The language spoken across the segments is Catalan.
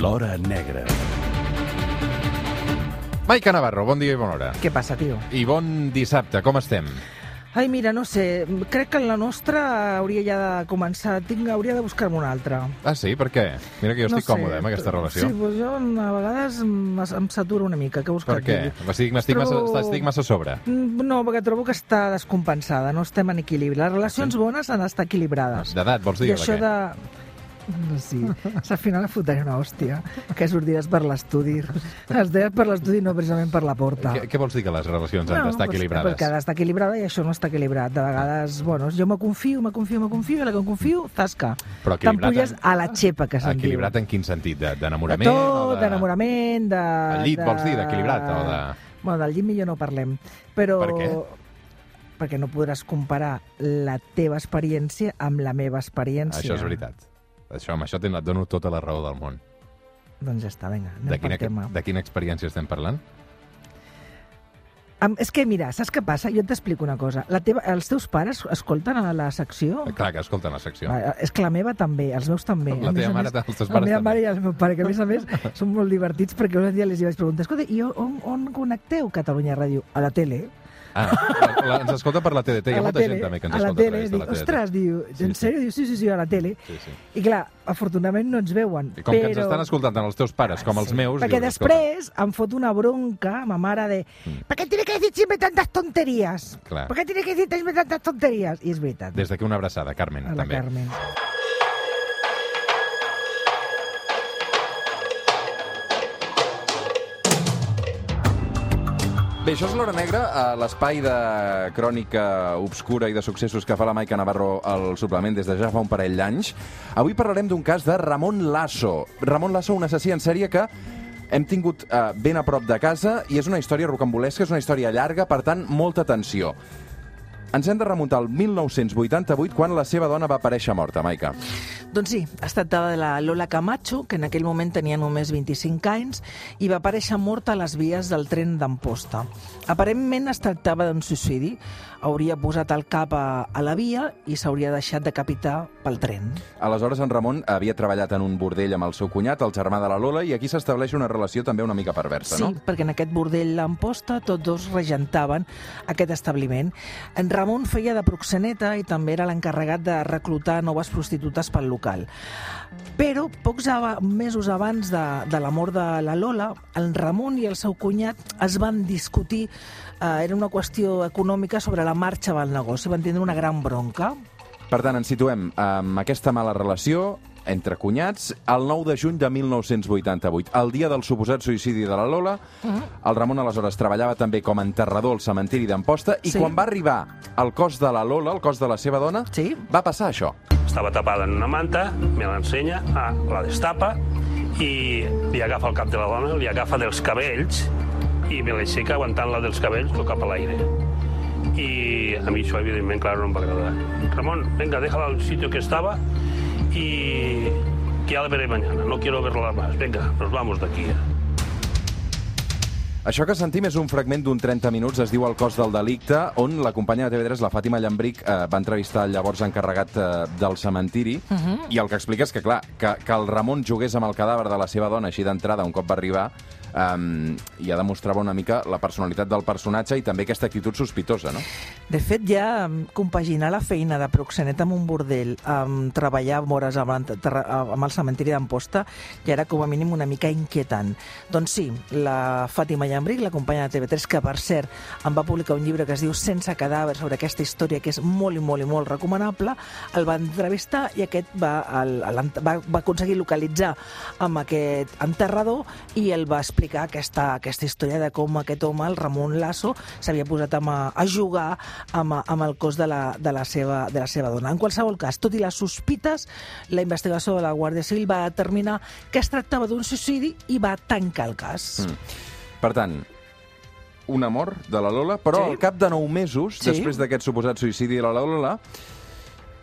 L'Hora Negra. Maica Navarro, bon dia i bona hora. Què passa, tio? I bon dissabte, com estem? Ai, mira, no sé, crec que la nostra hauria ja de començar, tinc, hauria de buscar-me una altra. Ah, sí? Per què? Mira que jo no estic còmode eh, amb aquesta relació. Sí, doncs jo a vegades em, em satura una mica, què vols Per que què? Estic, estic, massa, Trobo- estic massa a sobre. Mm, No, perquè trobo que està descompensada, no estem en equilibri. Les relacions bones han d'estar equilibrades. D'edat, vols dir? I això de... No, Sí, al final et fotré una hòstia, que sortiràs per l'estudi. Es deia per l'estudi, no precisament per la porta. Què, què vols dir que les relacions han d'estar equilibrades? Perquè ha d'estar equilibrada i això no està equilibrat. De vegades, bueno, jo me confio, me confio, me confio, i la que em confio, tasca. T'empulles en- a la xepa, que se'n diu. Equilibrat en quin sentit? De- De D'enamorament? tot, o de... d'enamorament, de... Al llit, de... vols dir, d'equilibrat, o de- Bueno, del llit millor no parlem. Però... Per què? Perquè no podràs comparar la teva experiència amb la meva experiència. Això és veritat. Això, amb això et dono tota la raó del món. Doncs ja està, vinga, anem De per quina, tema. de quina experiència estem parlant? Am- És que, mira, saps què passa? Jo t'explico una cosa. La teva, els teus pares escolten a la secció? Clar que escolten la secció. Ah, És que la meva també, els meus també. La teva mare, més, els teus La pares meva també. mare i el meu pare, que a més a més són molt divertits perquè un dia els hi vaig preguntar, escolta, i on, on connecteu Catalunya Ràdio? A la tele. Ah, la, la, ens escolta per la TDT. Hi ha a la molta tele, gent també que ens a la escolta a tele, través de dic, la TDT. ostres, diu, Sí, en sí. sèrio? Diu, sí, sí, sí, a la tele. Sí, sí. I clar, afortunadament no ens veuen. I com però... que ens estan escoltant tant els teus pares com els meus... Perquè dius, després em fot una bronca, ma mare, de ¿Por qué tiene que decir siempre tantas tonterías? Mm. Clar. ¿Por qué tiene que decir siempre tantas tonterías? I és veritat. Des d'aquí una abraçada, Carmen, a la també. Carmen. Bé, això és l'Hora Negra, a l'espai de crònica obscura i de successos que fa la Maica Navarro al suplement des de ja fa un parell d'anys. Avui parlarem d'un cas de Ramon Lasso. Ramon Lasso, un assassí en sèrie que hem tingut eh, ben a prop de casa i és una història rocambolesca, és una història llarga, per tant, molta atenció. Ens hem de remuntar al 1988, quan la seva dona va aparèixer morta, Maica. Doncs sí, es tractava de la Lola Camacho, que en aquell moment tenia només 25 anys, i va aparèixer morta a les vies del tren d'Amposta. Aparentment es tractava d'un suïcidi. Hauria posat el cap a, a la via i s'hauria deixat decapitar pel tren. Aleshores, en Ramon havia treballat en un bordell amb el seu cunyat, el germà de la Lola, i aquí s'estableix una relació també una mica perversa, Sí, no? perquè en aquest bordell d'Amposta tots dos regentaven aquest establiment. En Ramon feia de proxeneta i també era l'encarregat de reclutar noves prostitutes pel local. Però pocs mesos abans de, de la mort de la Lola, el Ramon i el seu cunyat es van discutir, eh, era una qüestió econòmica sobre la marxa del negoci, van tindre una gran bronca. Per tant, ens situem amb aquesta mala relació entre cunyats el 9 de juny de 1988, el dia del suposat suïcidi de la Lola. El Ramon aleshores treballava també com a enterrador al cementiri d'Amposta i Sí. quan va arribar el cos de la Lola, el cos de la seva dona, Sí. va passar això. Estava tapada en una manta, me l'ensenya, ah, la destapa i li agafa el cap de la dona, li agafa dels cabells i me l'aixeca aguantant-la dels cabells però cap a l'aire. I a mi això, evidentment, clar, no em va agradar. Ramon, venga, déjala al sitio que estaba y que ya la veré mañana. No quiero verla más. Venga, nos vamos de aquí. Això que sentim és un fragment d'un 30 minuts, es diu El cos del delicte, on la companya de TV3, la Fàtima Llambric, eh, va entrevistar el llavors encarregat eh, del cementiri, i el que explica és que, clar, que, que el Ramon jugués amb el cadàver de la seva dona així d'entrada un cop va arribar, um, ja demostrava una mica la personalitat del personatge i també aquesta actitud sospitosa, no? De fet, ja compaginar la feina de proxeneta amb un bordell, amb treballar hores amb, amb el cementiri d'Amposta, ja era com a mínim una mica inquietant. Doncs sí, la Fàtima Llambric, la companya de TV3, que per cert em va publicar un llibre que es diu Sense cadàver sobre aquesta història, que és molt i molt i molt recomanable, el va entrevistar i aquest va, el, el, va, va aconseguir localitzar amb aquest enterrador i el va explicar aquesta, aquesta història de com aquest home, el Ramon Lasso, s'havia posat amb, a, a jugar amb, amb el cos de la, de, la seva, de la seva dona. En qualsevol cas, tot i les sospites, la investigació de la Guàrdia Civil va determinar que es tractava d'un suïcidi i va tancar el cas. Mm. Per tant, un amor de la Lola, però Sí. al cap de 9 mesos, Sí. després d'aquest suposat suïcidi de la Lola,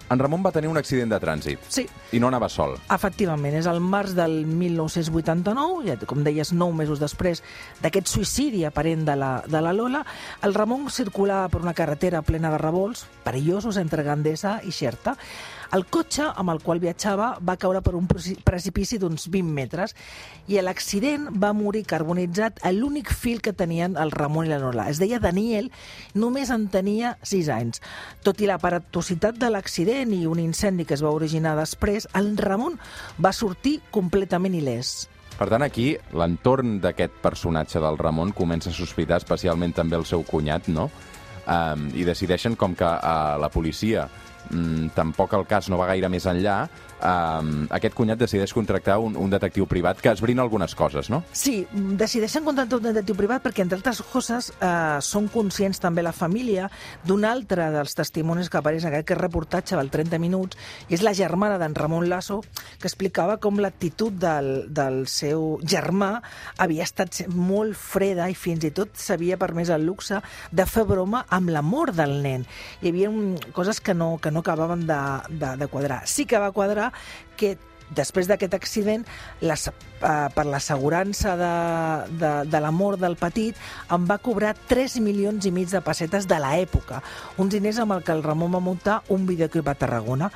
en Ramon va tenir un accident de trànsit Sí, i no anava sol. Efectivament, és el març del 1989, ja, com deies, nou mesos després d'aquest suïcidi aparent de la, de la Lola, el Ramon circulava per una carretera plena de revolts, perillosos entre Gandesa i Xerta. El cotxe amb el qual viatjava va caure per un preci- precipici d'uns 20 metres i a l'accident va morir carbonitzat a l'únic fill que tenien el Ramon i la Lola. Es deia Daniel, només en tenia 6 anys. Tot i l'aparatositat de l'accident i un incendi que es va originar després, el Ramon va sortir completament il·lès. Per tant, aquí, l'entorn d'aquest personatge del Ramon comença a sospitar, especialment també el seu cunyat, no? Um, I decideixen, com que uh, la policia mm, tampoc el cas no va gaire més enllà, um, aquest cunyat decideix contractar un, un detectiu privat que esbrina algunes coses, no? Sí, decideixen contractar un detectiu privat perquè, entre altres coses, eh, són conscients també la família d'un altre dels testimonis que apareix en aquest reportatge del 30 minuts, i és la germana d'en Ramon Lasso, que explicava com l'actitud del, del seu germà havia estat molt freda i fins i tot s'havia permès el luxe de fer broma amb la mort del nen. Hi havia coses que no, que no acabaven de, de, de quadrar. Sí que va quadrar que després d'aquest accident, les, eh, per l'assegurança de, de, de la mort del petit, em va cobrar 3 milions i mig de pessetes de l'època, uns diners amb el que el Ramon va muntar un videoclip a Tarragona.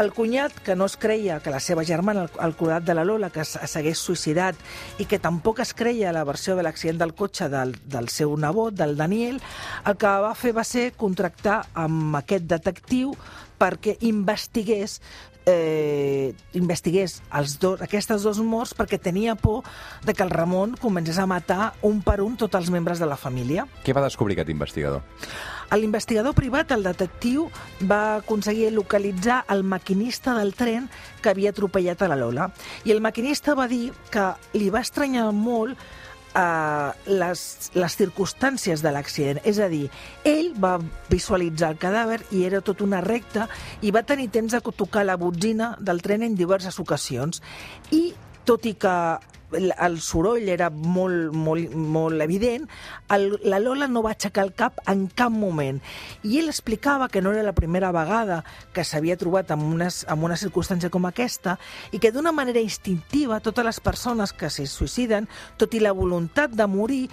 El cunyat, que no es creia que la seva germana, el, curat de la Lola, que s'hagués suïcidat i que tampoc es creia la versió de l'accident del cotxe del, del seu nebot, del Daniel, el que va fer va ser contractar amb aquest detectiu perquè investigués eh, investigués els dos, aquestes dos morts perquè tenia por de que el Ramon comencés a matar un per un tots els membres de la família. Què va descobrir aquest investigador? L'investigador privat, el detectiu, va aconseguir localitzar el maquinista del tren que havia atropellat a la Lola. I el maquinista va dir que li va estranyar molt eh, les, les circumstàncies de l'accident. És a dir, ell va visualitzar el cadàver i era tot una recta i va tenir temps de tocar la botzina del tren en diverses ocasions. I tot i que el, soroll era molt, molt, molt evident, el, la Lola no va aixecar el cap en cap moment. I ell explicava que no era la primera vegada que s'havia trobat en, unes, en una circumstància com aquesta i que d'una manera instintiva totes les persones que se suïciden, tot i la voluntat de morir,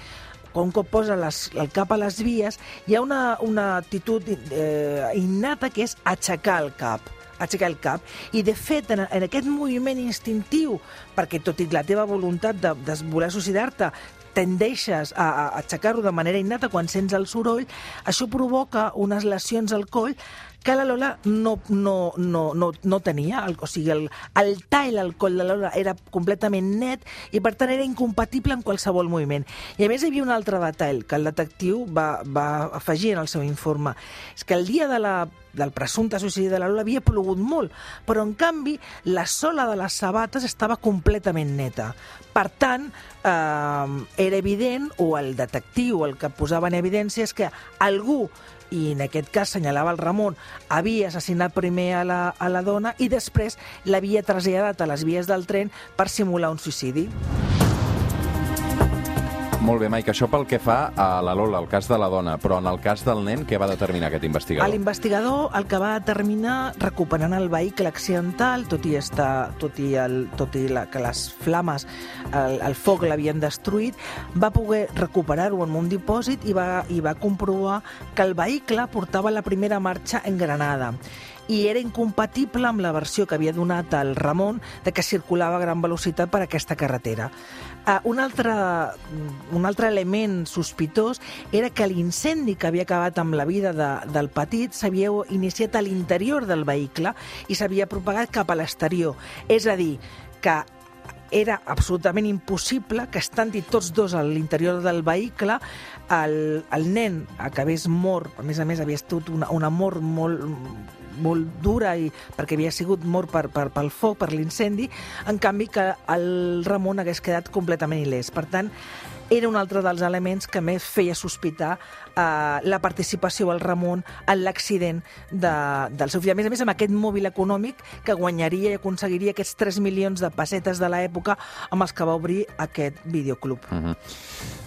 un cop posa les, el cap a les vies, hi ha una, una actitud eh, innata que és aixecar el cap aixecar el cap. I, de fet, en, en aquest moviment instintiu, perquè tot i la teva voluntat de, de voler suïcidar-te, tendeixes a, a aixecar-ho de manera innata quan sents el soroll, això provoca unes lesions al coll que la Lola no, no, no, no, no tenia. El, o sigui, el, el tall al coll de la Lola era completament net i, per tant, era incompatible amb qualsevol moviment. I, a més, hi havia un altre detall que el detectiu va, va afegir en el seu informe. És que el dia de la, del presumpte suïcidi de la Lola havia plogut molt, però, en canvi, la sola de les sabates estava completament neta. Per tant, eh, era evident, o el detectiu el que posava en evidència és que algú i en aquest cas senyalava el Ramon, havia assassinat primer a la, a la dona i després l'havia traslladat a les vies del tren per simular un suïcidi. Molt bé, Mike, això pel que fa a la Lola, el cas de la dona, però en el cas del nen, què va determinar aquest investigador? L'investigador el que va determinar, recuperant el vehicle accidental, tot i, estar, tot i, el, tot i la, que les flames, el, el foc l'havien destruït, va poder recuperar-ho en un dipòsit i va, i va comprovar que el vehicle portava la primera marxa en Granada i era incompatible amb la versió que havia donat el Ramon de que circulava a gran velocitat per aquesta carretera. Uh, un, altre, un altre element sospitós era que l'incendi que havia acabat amb la vida de, del petit s'havia iniciat a l'interior del vehicle i s'havia propagat cap a l'exterior. És a dir, que era absolutament impossible que estant-hi tots dos a l'interior del vehicle el, el nen acabés mort, a més a més havia estat una, una mort molt, molt dura i perquè havia sigut mort per, per, pel foc, per l'incendi, en canvi que el Ramon hagués quedat completament il·lès. Per tant, era un altre dels elements que més feia sospitar eh, la participació del Ramon en l'accident de, del seu fill. A més a més, amb aquest mòbil econòmic que guanyaria i aconseguiria aquests 3 milions de pessetes de l'època amb els que va obrir aquest videoclub. Uh -huh.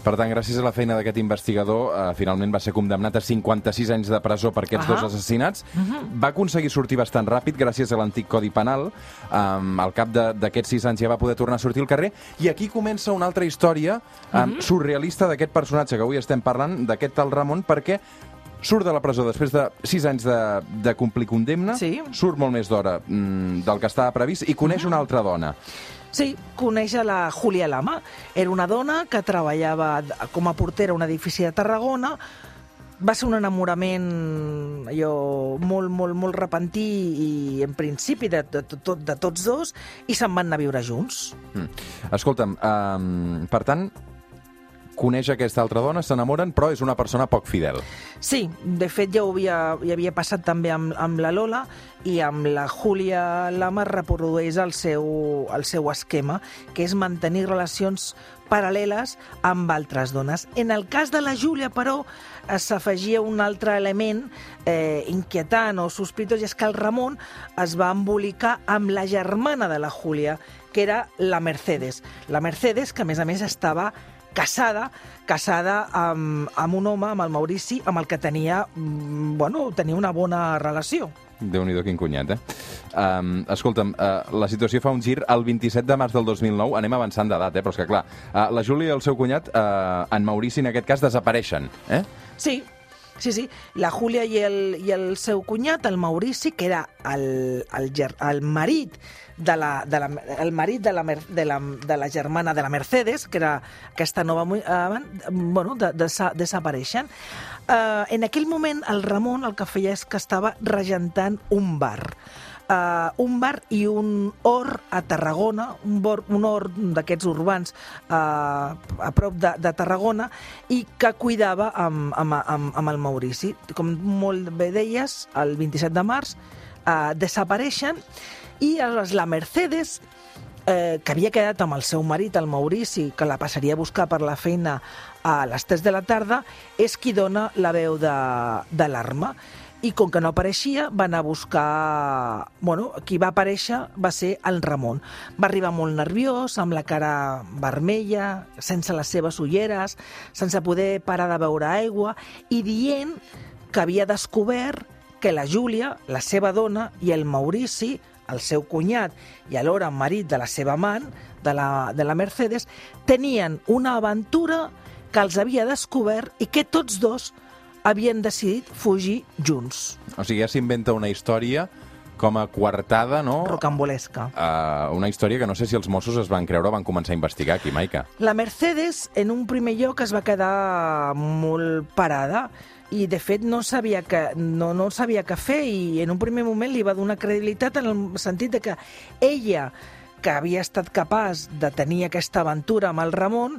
Per tant, gràcies a la feina d'aquest investigador, eh, finalment va ser condemnat a 56 anys de presó per aquests Ahà. dos assassinats. Uh -huh. Va aconseguir sortir bastant ràpid gràcies a l'antic Codi Penal. Um, al cap de- d'aquests 6 anys ja va poder tornar a sortir al carrer. I aquí comença una altra història um, surrealista d'aquest personatge que avui estem parlant, d'aquest tal Ramon, perquè surt de la presó després de 6 anys de, de complir condemna, Sí. surt molt més d'hora mm, del que estava previst i coneix una altra dona. Sí, coneix la Julia Lama. Era una dona que treballava com a portera a un edifici de Tarragona. Va ser un enamorament allò, molt, molt, molt repentí i en principi de, de, de, de tots dos i se'n van anar a viure junts. Mm. Escolta'm, um, per tant, coneix aquesta altra dona, s'enamoren, però és una persona poc fidel. Sí, de fet ja ho havia, ja havia passat també amb, amb la Lola i amb la Júlia Lama reprodueix el seu, el seu esquema, que és mantenir relacions paral·leles amb altres dones. En el cas de la Júlia, però, eh, s'afegia un altre element eh, inquietant o sospitós, i és que el Ramon es va embolicar amb la germana de la Júlia, que era la Mercedes. La Mercedes, que a més a més estava casada, casada amb, amb un home, amb el Maurici, amb el que tenia, mm, bueno, tenia una bona relació. déu nhi quin cunyat, eh? Um, escolta'm, uh, la situació fa un gir el 27 de març del 2009, anem avançant d'edat, eh? però és que clar, uh, la Júlia i el seu cunyat, uh, en Maurici en aquest cas, desapareixen, eh? Sí, sí, sí. La Júlia i el, i el seu cunyat, el Maurici, que era el, el, el marit de la, de la, el marit de la, de, la, de la germana de la Mercedes, que era aquesta nova... Eh, bueno, de, de, desapareixen. Eh, en aquell moment, el Ramon el que feia és que estava regentant un bar. Uh, un bar i un or a Tarragona, un, bor, un or d'aquests urbans uh, a prop de, de Tarragona, i que cuidava amb, amb, amb, amb el Maurici. Com molt bé deies, el 27 de març uh, desapareixen i aleshores la Mercedes eh, que havia quedat amb el seu marit, el Maurici, que la passaria a buscar per la feina a les 3 de la tarda, és qui dona la veu de, de. I com que no apareixia, va anar a buscar... Bueno, qui va aparèixer va ser el Ramon. Va arribar molt nerviós, amb la cara vermella, sense les seves ulleres, sense poder parar de beure aigua, i dient que havia descobert que la Júlia, la seva dona, i el Maurici, el seu cunyat i alhora marit de la seva amant, de la, de la Mercedes, tenien una aventura que els havia descobert i que tots dos havien decidit fugir junts. O sigui, ja s'inventa una història com a coartada, no? Rocambolesca. Uh, una història que no sé si els Mossos es van creure o van començar a investigar aquí, Maica. La Mercedes, en un primer lloc, es va quedar molt parada i, de fet, no sabia, que, no, no sabia què fer i en un primer moment li va donar credibilitat en el sentit de que ella, que havia estat capaç de tenir aquesta aventura amb el Ramon,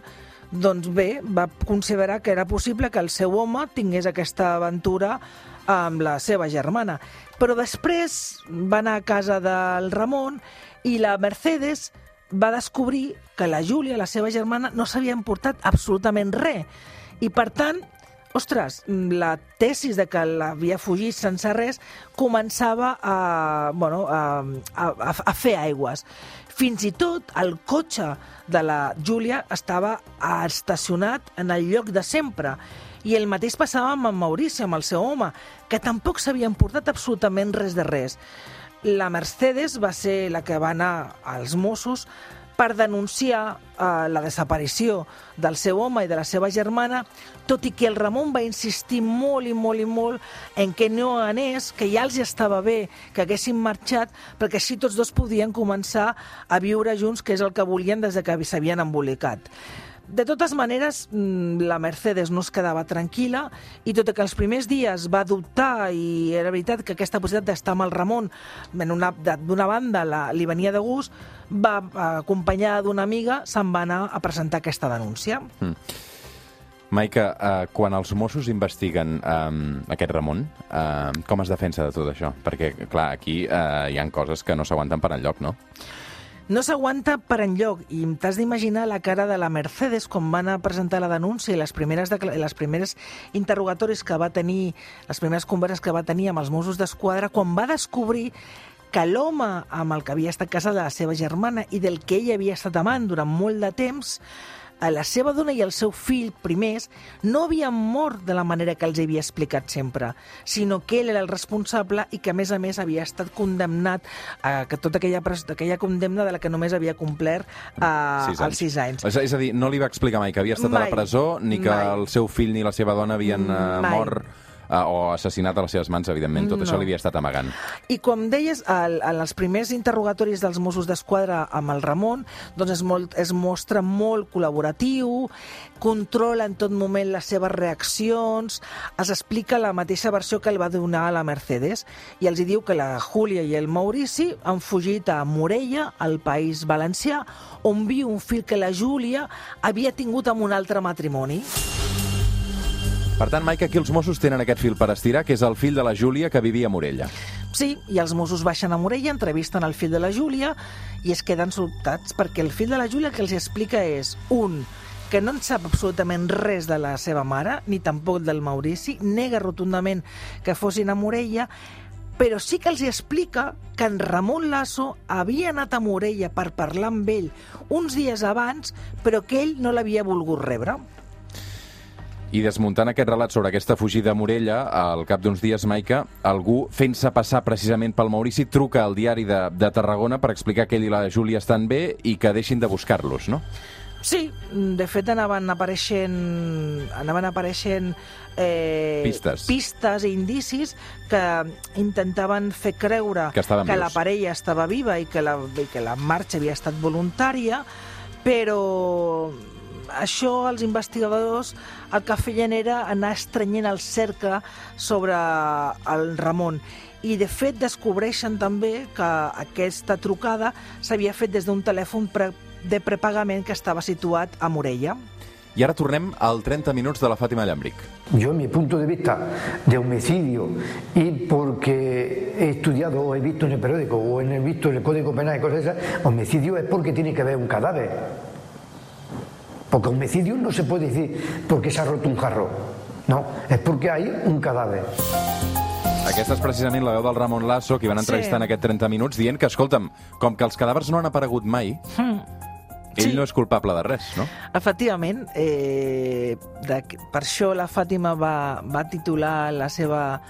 doncs bé, va considerar que era possible que el seu home tingués aquesta aventura amb la seva germana. Però després va anar a casa del Ramon i la Mercedes va descobrir que la Júlia, la seva germana, no s'havien portat absolutament res. I, per tant, ostres, la tesis de que l'havia fugit sense res començava a, bueno, a, a, a fer aigües. Fins i tot el cotxe de la Júlia estava estacionat en el lloc de sempre. I el mateix passava amb en Maurici, amb el seu home, que tampoc s'havien portat absolutament res de res. La Mercedes va ser la que va anar als Mossos per denunciar eh, la desaparició del seu home i de la seva germana, tot i que el Ramon va insistir molt i molt i molt en que no anés, que ja els estava bé que haguessin marxat, perquè així tots dos podien començar a viure junts, que és el que volien des de que s'havien embolicat. De totes maneres, mm, la Mercedes no es quedava tranquil·la i tot i que els primers dies va dubtar i era veritat que aquesta possibilitat d'estar amb el Ramon d'una banda la, li venia de gust, va eh, acompanyada d'una amiga, se'n va anar a presentar aquesta denúncia. Maica, uh, quan els Mossos investiguen um, aquest Ramon, uh, com es defensa de tot això? Perquè, clar, aquí uh, hi han coses que no s'aguanten per enlloc, no? No s'aguanta per enlloc i t'has d'imaginar la cara de la Mercedes quan van a presentar la denúncia i les primeres, les primeres interrogatoris que va tenir, les primeres converses que va tenir amb els Mossos d'Esquadra, quan va descobrir que l'home amb el que havia estat casada la seva germana i del que ella havia estat amant durant molt de temps, eh, la seva dona i el seu fill primers no havien mort de la manera que els havia explicat sempre, sinó que ell era el responsable i que, a més a més, havia estat condemnat a que tota aquella, aquella condemna de la que només havia complert uh, Sis els sis anys. És, és a dir, no li va explicar mai que havia estat a Mai. la presó, ni que Mai. el seu fill ni la seva dona havien uh, Mai. mort uh, o assassinat a les seves mans, evidentment. Tot No. això li havia estat amagant. I com deies, al, en els primers interrogatoris dels Mossos d'Esquadra amb el Ramon, doncs es, molt, es mostra molt col·laboratiu, controla en tot moment les seves reaccions, es explica la mateixa versió que el va donar a la Mercedes i els hi diu que la Júlia i el Maurici han fugit a Morella, al País Valencià, on viu un fill que la Júlia havia tingut amb un altre matrimoni. Per tant, Maica, aquí els Mossos tenen aquest fil per estirar, que és el fill de la Júlia que vivia a Morella. Sí, i els Mossos baixen a Morella, entrevisten el fill de la Júlia i es queden sobtats perquè el fill de la Júlia que els explica és, un, que no en sap absolutament res de la seva mare, ni tampoc del Maurici, nega rotundament que fossin a Morella, però sí que els explica que en Ramon Lasso havia anat a Morella per parlar amb ell uns dies abans, però que ell no l'havia volgut rebre. I desmuntant aquest relat sobre aquesta fugida a Morella, al cap d'uns dies, Maica, algú, fent-se passar precisament pel Maurici, truca al diari de, de Tarragona per explicar que ell i la Júlia estan bé i que deixin de buscar-los, no? Sí, de fet anaven apareixent, anaven apareixent eh, Pistes. pistes i indicis que intentaven fer creure Que que la parella estava viva i que la, i que la marxa havia estat voluntària, però això els investigadors el que feien era anar estrenyent el cercle sobre el Ramon i de fet descobreixen també que aquesta trucada s'havia fet des d'un telèfon pre de prepagament que estava situat a Morella. I ara tornem al 30 minuts de la Fàtima Llambric. Yo, en mi punto de vista de homicidio, y porque he estudiado o he visto en el periódico o en el visto en el Código Penal y cosas esas, homicidio es porque tiene que haber un cadáver. Porque homicidio no se puede decir porque se ha roto un jarro. No, es porque hay un cadáver. Aquesta és precisament la veu del Ramon Lasso, que van entrevistar en Sí. aquest 30 minuts, dient que, escolta'm, com que els cadàvers no han aparegut mai, ell Sí. no és culpable de res, no? Efectivament, eh, de, per això la Fàtima va, va titular la seva,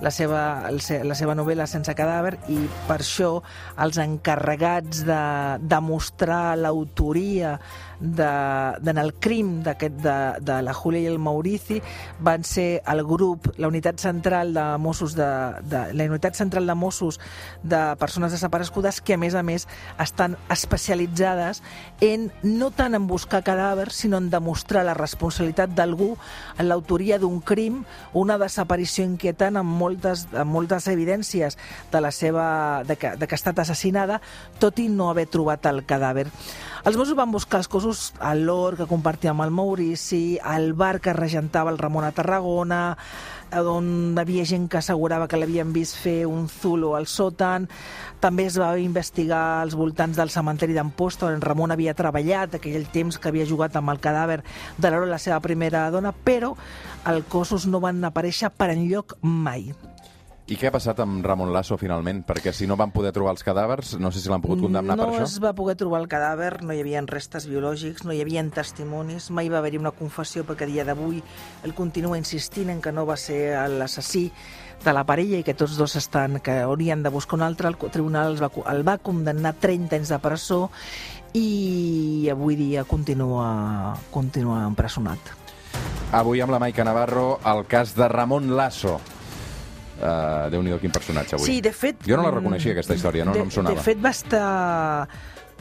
la, seva, la seva novel·la Sense cadàver i per això els encarregats de demostrar l'autoria de, en el crim d'aquest de, de la Júlia i el Maurici van ser el grup, la unitat central de Mossos de, de, la unitat central de Mossos de persones desaparegudes que a més a més estan especialitzades en no tant en buscar cadàvers sinó en demostrar la responsabilitat d'algú en l'autoria d'un crim una desaparició inquietant amb moltes, amb moltes evidències de la seva de que, de que ha estat assassinada tot i no haver trobat el cadàver els Mossos van buscar els cossos a l'or que compartia amb el Maurici, al bar que regentava el Ramon a Tarragona, on havia gent que assegurava que l'havien vist fer un zulo al sòtan. També es va investigar als voltants del cementeri d'Amposta, on Ramon havia treballat, aquell temps que havia jugat amb el cadàver de l'hora la seva primera dona, però els cossos no van aparèixer per enlloc mai. I què ha passat amb Ramon Lasso, finalment? Perquè si no van poder trobar els cadàvers, no sé si l'han pogut condemnar no per això. es va poder trobar el cadàver, no hi havia restes biològics, no hi havia testimonis, mai va haver-hi una confessió perquè a dia d'avui ell continua insistint en que no va ser l'assassí de la parella i que tots dos estan, que haurien de buscar un altre, el tribunal va, el va condemnar a 30 anys de presó i avui dia continua, continua empresonat. Avui amb la Maica Navarro, el cas de Ramon Lasso. Uh, Déu-n'hi-do, quin personatge avui. Sí, de fet... Jo no la reconeixia, aquesta història, no, de, no em sonava. De fet, va estar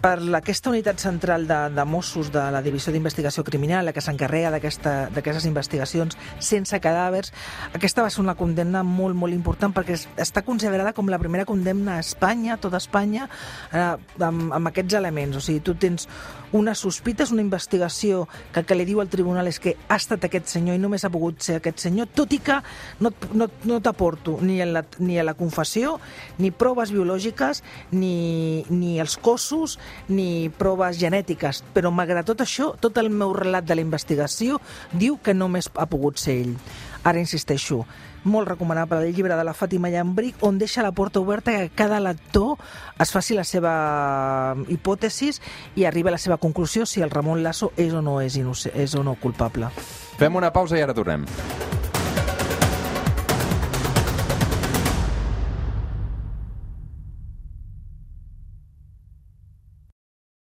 per aquesta unitat central de, de Mossos de la Divisió d'Investigació Criminal, la que s'encarrega d'aquestes investigacions sense cadàvers, aquesta va ser una condemna molt, molt important perquè es, està considerada com la primera condemna a Espanya, a tota Espanya, eh, amb, amb aquests elements. O sigui, tu tens una sospita, és una investigació que el que li diu al tribunal és que ha estat aquest senyor i només ha pogut ser aquest senyor, tot i que no, no, no t'aporto ni, en la, ni a la confessió, ni proves biològiques, ni, ni els cossos, ni proves genètiques. Però malgrat tot això, tot el meu relat de la investigació diu que només ha pogut ser ell. Ara insisteixo, molt recomanable el llibre de la Fàtima Llambric, on deixa la porta oberta que cada lector es faci la seva hipòtesis i arribi a la seva conclusió si el Ramon Lasso és o no és, és o no culpable. Fem una pausa i ara tornem.